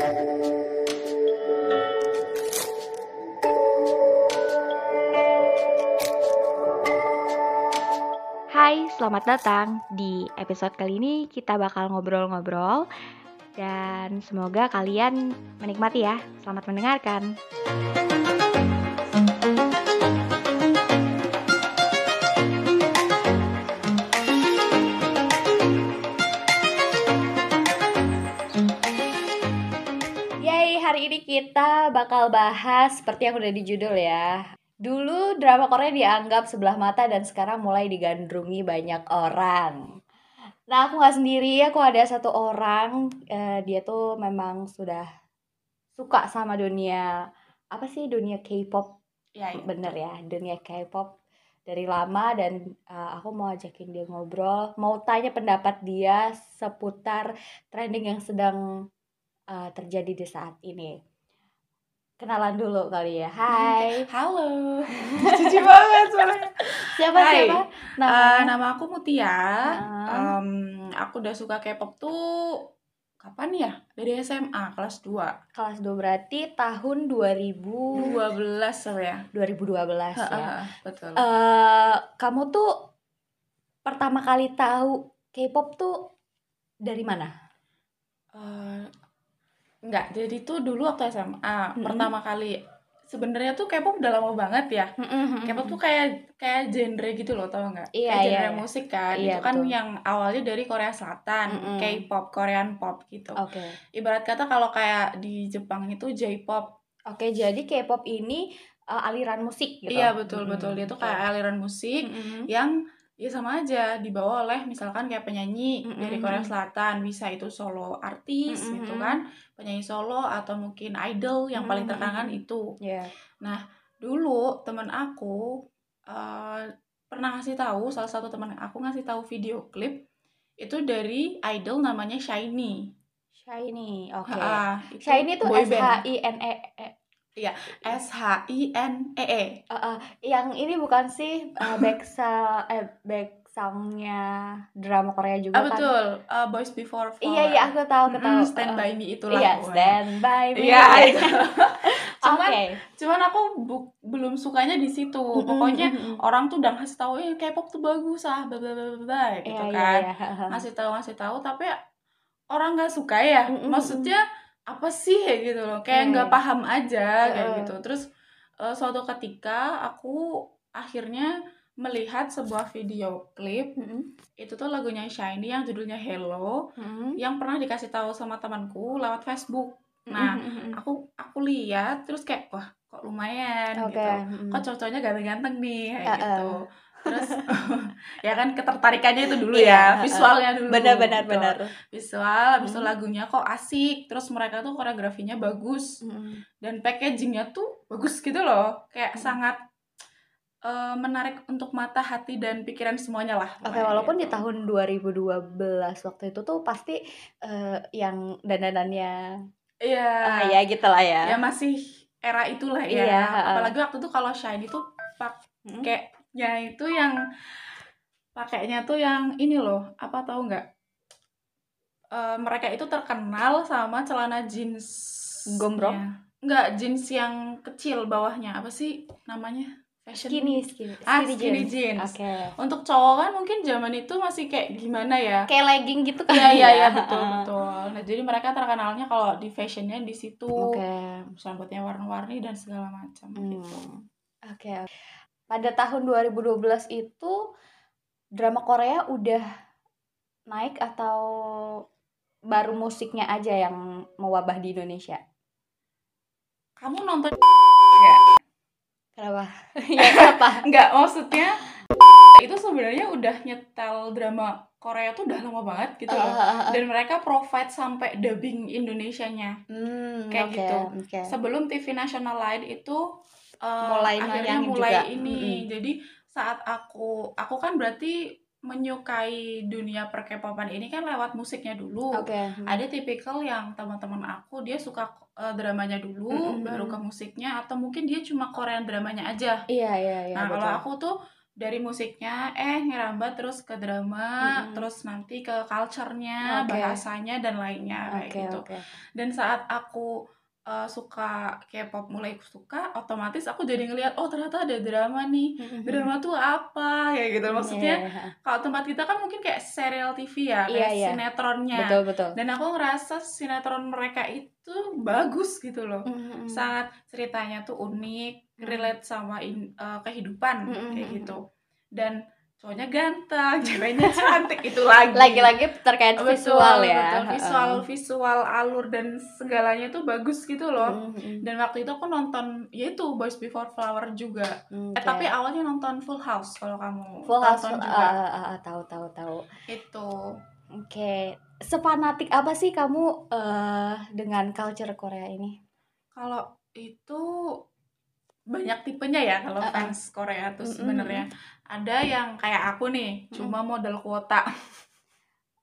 Hai, selamat datang. Di episode kali ini kita bakal ngobrol-ngobrol dan semoga kalian menikmati ya. Selamat mendengarkan. Hari ini kita bakal bahas seperti yang udah di judul ya. Dulu drama Korea dianggap sebelah mata dan sekarang mulai digandrungi banyak orang. Nah, aku nggak sendiri, aku ada satu orang, eh, dia tuh memang sudah suka sama dunia apa sih dunia K-pop, Ya, iya. bener ya, dunia K-pop dari lama dan eh, aku mau ajakin dia ngobrol, mau tanya pendapat dia seputar trending yang sedang eh, terjadi di saat ini. Kenalan dulu kali ya. Hai. Halo. Cici banget suaranya. Siapa Hai. siapa? Eh, Namanya? nama aku Mutia. Heeh. Em, aku udah suka K-pop tuh kapan ya? Dari SMA kelas 2. kelas 2 berarti tahun 2000 12 apa ya? 2012 ya. Betul. Eh, kamu tuh pertama kali tahu K-pop tuh dari mana? Eh, enggak, jadi tuh dulu waktu SMA Mm-mm. pertama kali sebenarnya tuh K-pop udah lama banget ya. K-pop tuh kayak kayak genre gitu loh, tau nggak? Iya, kayak iya, genre iya. musik kan. Iya, itu kan betul. yang awalnya dari Korea Selatan, Mm-mm. K-pop, Korean pop gitu. Oke. Ibarat kata kalau kayak di Jepang itu J-pop. Oke, jadi K-pop ini eh, aliran musik gitu. Iya, betul Mm-mm. betul. Dia tuh kayak aliran musik Mm-mm. yang ya sama aja dibawa oleh misalkan kayak penyanyi Mm-mm. dari Korea Selatan, bisa itu solo artis Mm-mm. gitu kan, penyanyi solo atau mungkin idol yang paling terkenal kan Mm-mm. itu. Iya. dulu temen aku eh, pernah ngasih tahu salah satu teman aku ngasih tahu video klip itu dari idol namanya Shiny. Shiny. Oke. Itu Shiny tuh boy S H. I N E E. S H I N E E. Eh, eh, yang ini bukan sih uh, back sa- eh back songnya drama Korea juga Ah kan? betul, eh, Boys Before Flower. Iya iya aku tahu aku tahu. Mm-mm, Stand by Me itulah. Iya, stand by me. Iya, itu. Cuman cuman aku bu- belum sukanya di situ. Pokoknya orang tuh udah ngasih tahu eh K-pop tuh bagus ah bla bla bla bla, gitu Iya, iya, kan. iya. ngasih tahu ngasih tahu tapi orang nggak suka ya maksudnya apa sih ya gitu loh kayak nggak iya. paham aja kayak gitu terus eh, suatu ketika aku akhirnya melihat sebuah video klip Mm-mm, itu tuh lagunya Shiny yang judulnya Hello mm-mm. yang pernah dikasih tahu sama temanku lewat Facebook nah Mm-mm, mm-mm. aku aku lihat terus kayak wah kok lumayan Oke. gitu kok cowok-cowoknya ganteng-ganteng nih kayak Heeh. gitu terus ya kan ketertarikannya itu dulu Iya, ya visualnya dulu benar benar gitu. benar. visual habis itu Hmm. lagunya kok asik terus mereka tuh koreografinya bagus Mm-mm. dan packagingnya tuh bagus gitu loh kayak Hmm. sangat eh, menarik untuk mata hati dan pikiran semuanya lah Oke, pokoknya walaupun di gitu. tahun 2012 waktu itu tuh pasti eh, yang dandanannya iya ah ya gitu lah ya. ya masih era itulah ya Iya, heeh. apalagi waktu itu kalau shine itu Mm-mm. pakainya itu yang pakainya tuh yang ini loh apa tahu nggak Eh, mereka itu terkenal sama celana jeans Gombrong? nggak jeans yang kecil bawahnya apa sih namanya fashion Skinny, skinny, ah skinny skinny jeans. jeans, Oke. untuk cowok kan mungkin zaman itu masih kayak gimana ya Kayak legging gitu kan Iya iya ya? iya betul betul. Nah jadi mereka terkenalnya kalau di fashionnya di situ, Oke. rambutnya warna-warni dan segala macam gitu. Hmm. Oke. oke. Pada tahun 2012 itu drama Korea udah naik atau baru musiknya aja yang mewabah di Indonesia? Kamu nonton nggak? Kenapa? ya kenapa? Nggak maksudnya itu sebenarnya udah nyetel drama Korea tuh udah lama banget gitu loh. Dan mereka provide sampai dubbing Indonesianya. Hmm, Kayak oke, gitu. oke. Sebelum TV nasional lain itu Mulai akhirnya mulai juga. ini. Mm-mm. Jadi saat aku aku kan berarti menyukai dunia perkepopan ini kan lewat musiknya dulu. Oke. hmm. Ada tipikal yang teman-teman aku dia suka eh, dramanya dulu Mm-mm. baru ke musiknya atau mungkin dia cuma Korean dramanya aja. Iya, iya, iya. nah, betul. kalau aku tuh dari musiknya eh ngerambat terus ke drama Mm-mm. terus nanti ke culture-nya Oke. bahasanya dan lainnya kayak Oke, gitu oke. dan saat aku uh, suka K-pop mulai suka otomatis aku jadi ngelihat oh ternyata ada drama nih drama tuh apa kayak gitu maksudnya Iya, iya. kalau tempat kita kan mungkin kayak serial TV ya Iya, kayak iya. sinetronnya betul betul. dan aku ngerasa sinetron mereka itu bagus gitu loh Mm-mm. sangat ceritanya tuh unik Hmm. relate sama in- uh, kehidupan Mm-mm. kayak gitu dan cowoknya ganteng ceweknya cantik itu lagi Lagi-lagi terkait Betul, visual ya. betul. visual Heeh. visual alur dan segalanya tuh bagus gitu loh Mm-mm. dan waktu itu aku nonton ya itu Boys Before Flower juga Oke. eh, tapi awalnya nonton Full House kalau kamu full house full- juga ah, ah, ah, tahu tahu tahu. itu Oke, sepanatik apa sih kamu eh dengan culture Korea ini? kalau itu banyak tipenya ya kalau Uh-uh. fans Korea tuh sebenarnya ada yang kayak aku nih cuma model kuota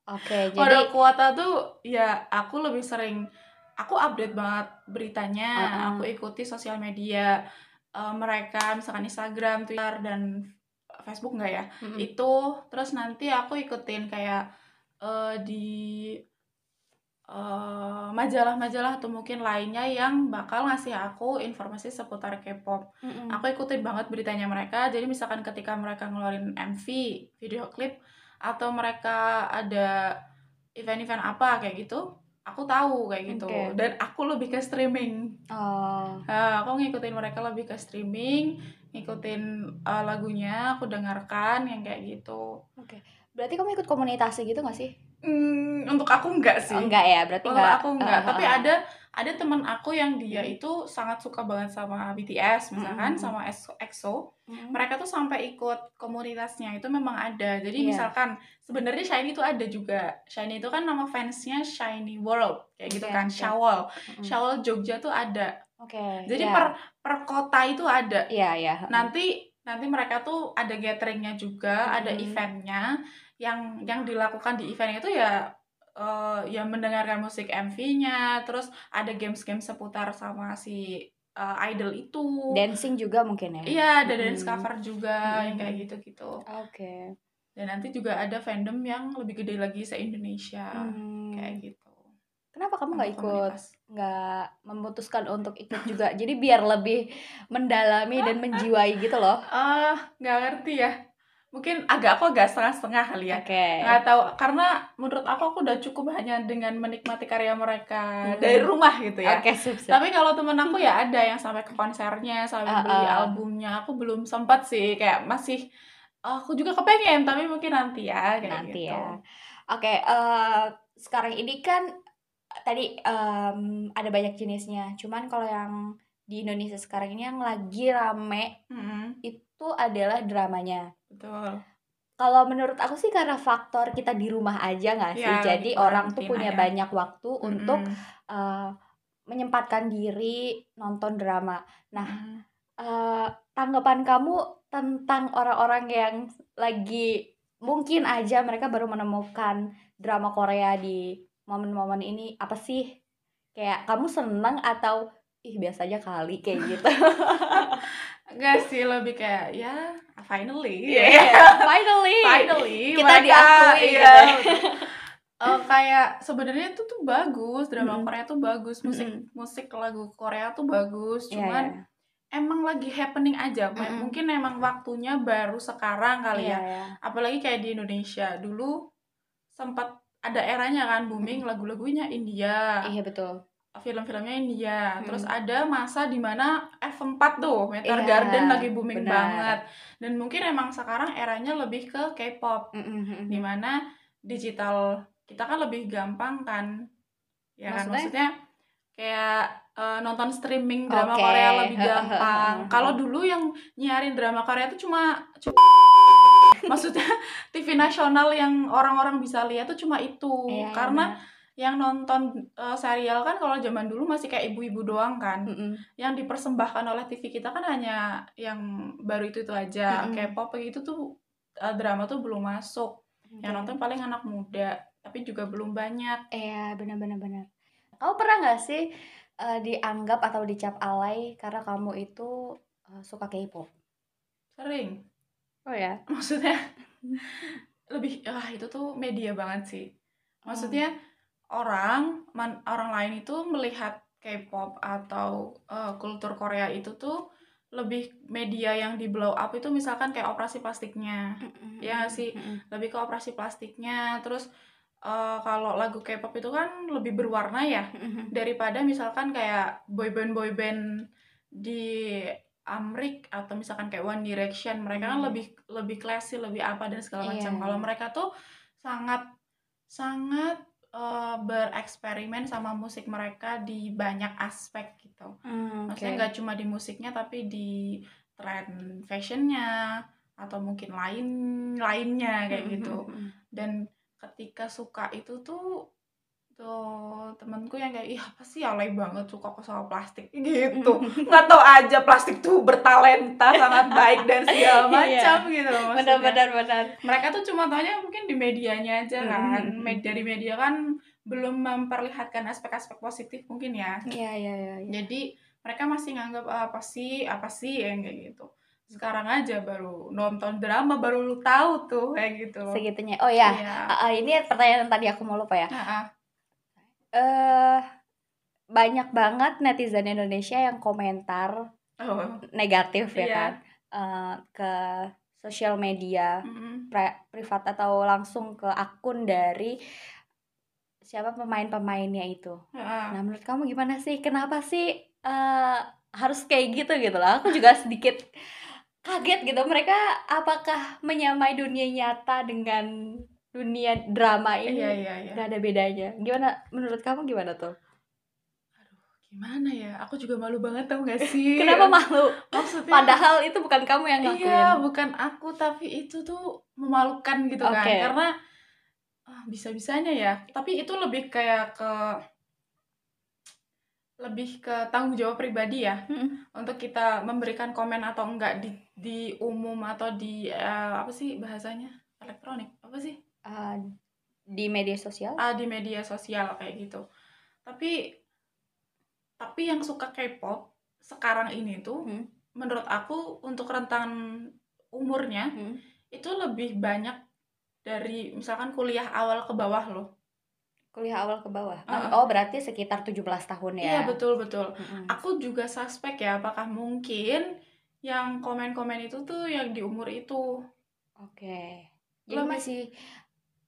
Oke, model jadi kuota tuh ya aku lebih sering aku update banget beritanya Uh-uh. aku ikuti sosial media eh, mereka misalkan Instagram Twitter dan Facebook enggak ya Mm-mm. itu terus nanti aku ikutin kayak eh, di eh, majalah-majalah atau mungkin lainnya yang bakal ngasih aku informasi seputar K-pop. Mm-mm. Aku ikutin banget beritanya mereka. Jadi misalkan ketika mereka ngeluarin MV, video klip atau mereka ada event-event apa kayak gitu, aku tahu kayak gitu. Oke. Dan aku lebih ke streaming. Oh, Nah, aku ngikutin mereka lebih ke streaming, ngikutin eh, lagunya, aku dengarkan yang kayak gitu. oke. Berarti kamu ikut komunitas gitu gak sih? Hmm, untuk aku enggak sih. Oh, enggak ya, berarti Untuk enggak. aku enggak, Ah, tapi ada ada teman aku yang dia itu sangat suka banget sama BTS misalkan Mm-mm. sama EXO. Mm-mm. Mereka tuh sampai ikut komunitasnya itu memang ada. Jadi Iya. misalkan sebenarnya Shiny itu ada juga. Shiny itu kan nama fansnya Shiny World kayak gitu kan. oke. Shawol. Mm-mm. Shawol Jogja tuh ada. Oke. Jadi iya. per per kota itu ada. Iya, iya. Nanti nanti mereka tuh ada gatheringnya juga, ada Mm-mm. eventnya yang yang dilakukan di event itu ya eh, ya mendengarkan musik MV-nya, terus ada games-games seputar sama si eh, idol itu. Dancing juga mungkin ya? Iya, ada dance Mm-mm. cover juga yang Mm-mm. kayak gitu-gitu. Oke. Dan nanti juga ada fandom yang lebih gede lagi se-Indonesia Hmm. kayak gitu. Kenapa kamu nggak ikut? Nggak memutuskan untuk ikut juga? Jadi biar lebih mendalami dan menjiwai gitu loh. Ah, nggak ngerti ya. Mungkin agak aku agak setengah-setengah kali ya. Oke. nggak tahu karena menurut aku aku udah cukup hanya dengan menikmati karya mereka Hmm. dari rumah gitu ya Oke, sip, sip. tapi kalau temen aku ya ada yang sampai ke konsernya sampai beli ah. albumnya aku belum sempat sih kayak masih aku juga kepengen tapi mungkin nanti ya kayak Nanti gitu. ya. Oke, eh, sekarang ini kan tadi em, ada banyak jenisnya. Cuman kalau yang di Indonesia sekarang ini yang lagi rame Mm-mm, itu adalah dramanya. Betul Kalau menurut aku sih karena faktor kita di rumah aja nggak sih. Ya, Jadi orang tuh punya ya. banyak waktu untuk Mm-mm, eh, menyempatkan diri nonton drama. Nah, mm-mm. eh, tanggapan kamu tentang orang-orang yang lagi mungkin aja mereka baru menemukan drama Korea di momen-momen ini apa sih? Kayak kamu seneng atau ih biasa aja kali kayak gitu. Enggak sih lebih kayak ya finally Finally. finally Kita mereka, diakui iya, gitu. Eh, kayak sebenarnya itu tuh bagus drama Mm-mm. Korea tuh bagus musik Mm-mm. musik lagu Korea tuh bagus Iya, cuman iya. emang lagi happening aja M- Mm-mm. mungkin emang waktunya baru sekarang kali Iya, ya iya. apalagi kayak di Indonesia dulu sempat ada eranya kan booming lagu-lagunya India Iya betul. Film-filmnya India Mm. terus ada masa di mana F4 tuh Meteor Iya, Garden lagi booming benar. banget dan mungkin emang sekarang eranya lebih ke K-pop Mm-mm, mm-mm. di mana digital kita kan lebih gampang kan ya kan Maksudnya? maksudnya kayak eh, nonton streaming drama Oke. Korea lebih gampang kalau dulu yang nyiarin drama Korea itu cuma cuma maksudnya TV nasional yang orang-orang bisa lihat tuh cuma itu Iya, iya, karena. Yang nonton eh, serial kan kalau zaman dulu masih kayak ibu-ibu doang kan Mm-mm. yang dipersembahkan oleh TV kita kan hanya yang baru itu itu aja Mm-mm. K-pop gitu tuh eh, drama tuh belum masuk yang Oke. nonton paling anak muda tapi juga belum banyak Iya, benar-benar benar. Kamu pernah nggak sih eh, dianggap atau dicap alay karena kamu itu eh, suka K-pop? sering Oh ya. maksudnya lebih ah itu tuh media banget sih maksudnya orang man, orang lain itu melihat K-pop atau uh, kultur Korea itu tuh lebih media yang di blow up itu misalkan kayak operasi plastiknya. Ya nggak sih? lebih ke operasi plastiknya terus uh, kalau lagu K-pop itu kan lebih berwarna ya daripada misalkan kayak boyband boyband di Amrik atau misalkan kayak One Direction. Mereka kan lebih lebih classy lebih apa dan segala macam. Iya. kalau mereka tuh sangat sangat eh, bereksperimen sama musik mereka di banyak aspek gitu Hmm, maksudnya oke. nggak cuma di musiknya tapi di tren fashionnya atau mungkin lain lainnya kayak Hmm, gitu hmm, hmm. dan ketika suka itu tuh tuh temenku yang kayak ih apa sih alay banget suka kok sama plastik gitu nggak tau aja plastik tuh bertalenta sangat baik dan segala Iya. macam gitu loh maksudnya. benar benar benar mereka tuh cuma taunya mungkin di medianya aja kan. Med- dari media kan belum memperlihatkan aspek-aspek positif mungkin ya iya iya iya iya. jadi mereka masih nganggap "Ah, apa sih apa sih yang kayak gitu sekarang aja baru nonton drama baru lu tahu tuh kayak gitu segitunya oh ya Iya. Ah, ah, ini pertanyaan tadi aku mau lupa ya Nah, ah. Eh banyak banget netizen Indonesia yang komentar oh negatif ya Iya. kan eh, ke sosial media pri- privat atau langsung ke akun dari siapa pemain-pemainnya itu. Ah. Nah, menurut kamu gimana sih? Kenapa sih eh, harus kayak gitu gitu lah? Aku juga sedikit kaget gitu. Mereka apakah menyamai dunia nyata dengan dunia drama ini? iya iya iya Gak ada bedanya. Gimana? Menurut kamu gimana tuh? gimana ya aku juga malu banget tau gak sih Kenapa malu? maksudnya Padahal itu bukan kamu yang ngelakuin. iya bukan aku tapi itu tuh memalukan gitu kan Oke. karena ah, bisa-bisanya ya tapi itu lebih kayak ke lebih ke tanggung jawab pribadi ya Mm-mm. untuk kita memberikan komen atau enggak di di umum atau di eh, apa sih bahasanya elektronik apa sih Eh, di media sosial? ah di media sosial kayak gitu tapi tapi yang suka K-pop sekarang ini tuh Hmm. menurut aku untuk rentan umurnya Hmm. itu lebih banyak dari misalkan kuliah awal ke bawah loh Kuliah awal ke bawah. Ah. Oh, berarti sekitar 17 tahun ya. iya betul betul Mm-mm. aku juga suspek ya apakah mungkin yang komen-komen itu tuh yang di umur itu Oke. Jadi Lebih- masih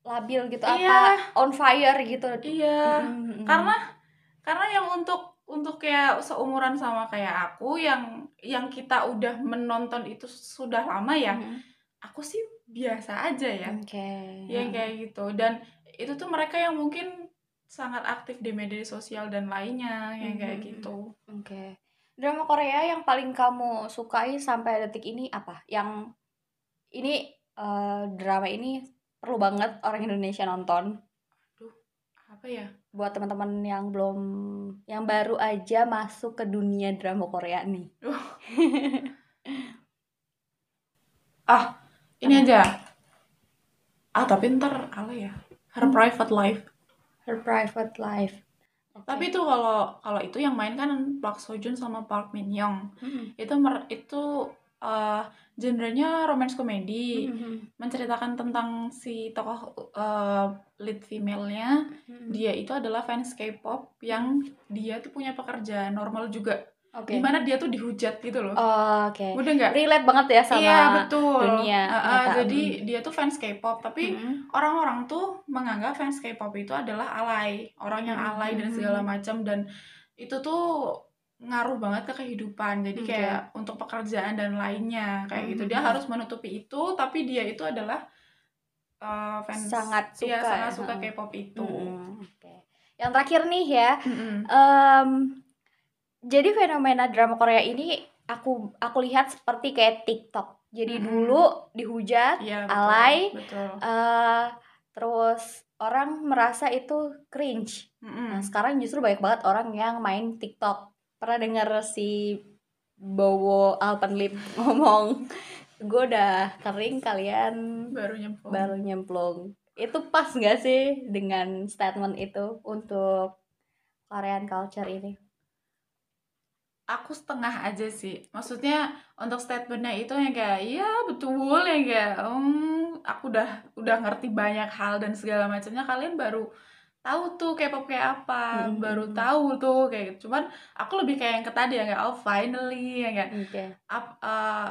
labil gitu Iya. apa on fire gitu. iya Mm-mm. karena karena yang untuk untuk kayak seumuran sama kayak aku yang yang kita udah menonton itu sudah lama ya Mm-mm. aku sih biasa aja ya Oke. yang kayak gitu dan itu tuh mereka yang mungkin sangat aktif di media sosial dan lainnya yang kayak Mhm. gitu Oke. Drama Korea yang paling kamu sukai sampai detik ini apa? Yang ini eh, drama ini perlu banget orang Indonesia nonton. apa ya Buat teman-teman yang belum yang baru aja masuk ke dunia drama Korea nih. ini aja ah tapi ntar ala ya her Hmm. private life Her private life. Oke. tapi itu kalau kalau itu yang main kan Park Seo Joon sama Park Min Young Mm-mm. itu mer- itu eh genrenya romance komedi Mm-mm. menceritakan tentang si tokoh eh, lead female-nya Mm-mm. dia itu adalah fans K-pop yang dia tuh punya pekerjaan normal juga Oke. di mana dia tuh dihujat gitu loh Oh, Oke. udah nggak Relate banget ya sama iya betul dunia ah, nyata. jadi dia tuh fans K-pop tapi Mm-mm. orang-orang tuh menganggap fans K-pop itu adalah alay orang yang alay dan Mhm. segala macam dan itu tuh ngaruh banget ke kehidupan jadi Oke. kayak untuk pekerjaan dan lainnya kayak gitu dia Mhm. harus menutupi itu tapi dia itu adalah uh, fans Sangat iya, suka sangat ya, suka heeh. K-pop itu Mm-mm. Oke. Yang terakhir nih ya, Mm-mm. em, jadi fenomena drama Korea ini aku aku lihat seperti kayak TikTok. Jadi Mm-mm. dulu dihujat, Iya, betul, alay, betul eh, terus orang merasa itu cringe. Mm-mm. Nah sekarang justru banyak banget orang yang main TikTok. Pernah dengar si Bowo Alpenlip ngomong, gue udah kering kalian baru nyemplung. baru nyemplung. Itu pas nggak sih dengan statement itu untuk Korean culture ini? Aku setengah aja sih. Maksudnya untuk statementnya itu yang kayak iya betul yang kayak um, aku udah udah ngerti banyak hal dan segala macamnya. Kalian baru tahu tuh K-pop kayak apa Mm-mm. baru tahu tuh kayak gitu cuman aku lebih kayak yang ke tadi yang kayak oh finally yang kayak Oke. ap- uh,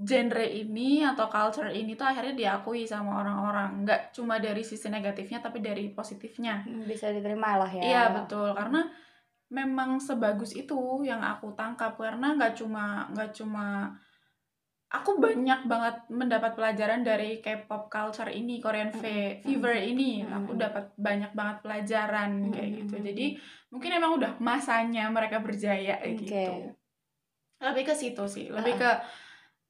genre ini atau culture ini tuh akhirnya diakui sama orang-orang nggak cuma dari sisi negatifnya tapi dari positifnya Hmm, Bisa diterima lah ya. iya betul karena memang sebagus itu yang aku tangkap karena nggak cuma nggak cuma aku banyak banget mendapat pelajaran dari K-pop culture ini Korean fe- Mm-mm. fever ini Mm-mm. aku dapat banyak banget pelajaran kayak gitu jadi mungkin emang udah masanya mereka berjaya Oke. gitu lebih ke situ sih lebih Uh-uh. ke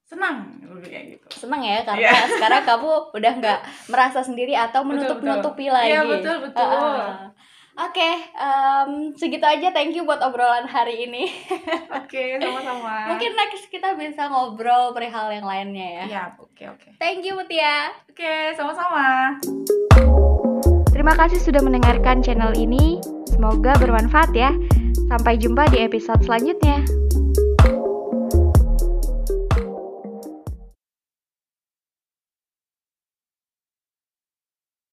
senang lebih kayak gitu Senang ya karena Iya. sekarang kamu udah nggak merasa sendiri atau Betul, menutup-nutupi betul. lagi. Iya, betul, betul. Ah, ah. Oke, em, segitu aja. Thank you buat obrolan hari ini. oke sama-sama Mungkin next kita bisa ngobrol perihal yang lainnya ya. ya oke oke Thank you Mutia. oke sama-sama Terima kasih sudah mendengarkan channel ini. Semoga bermanfaat ya. Sampai jumpa di episode selanjutnya.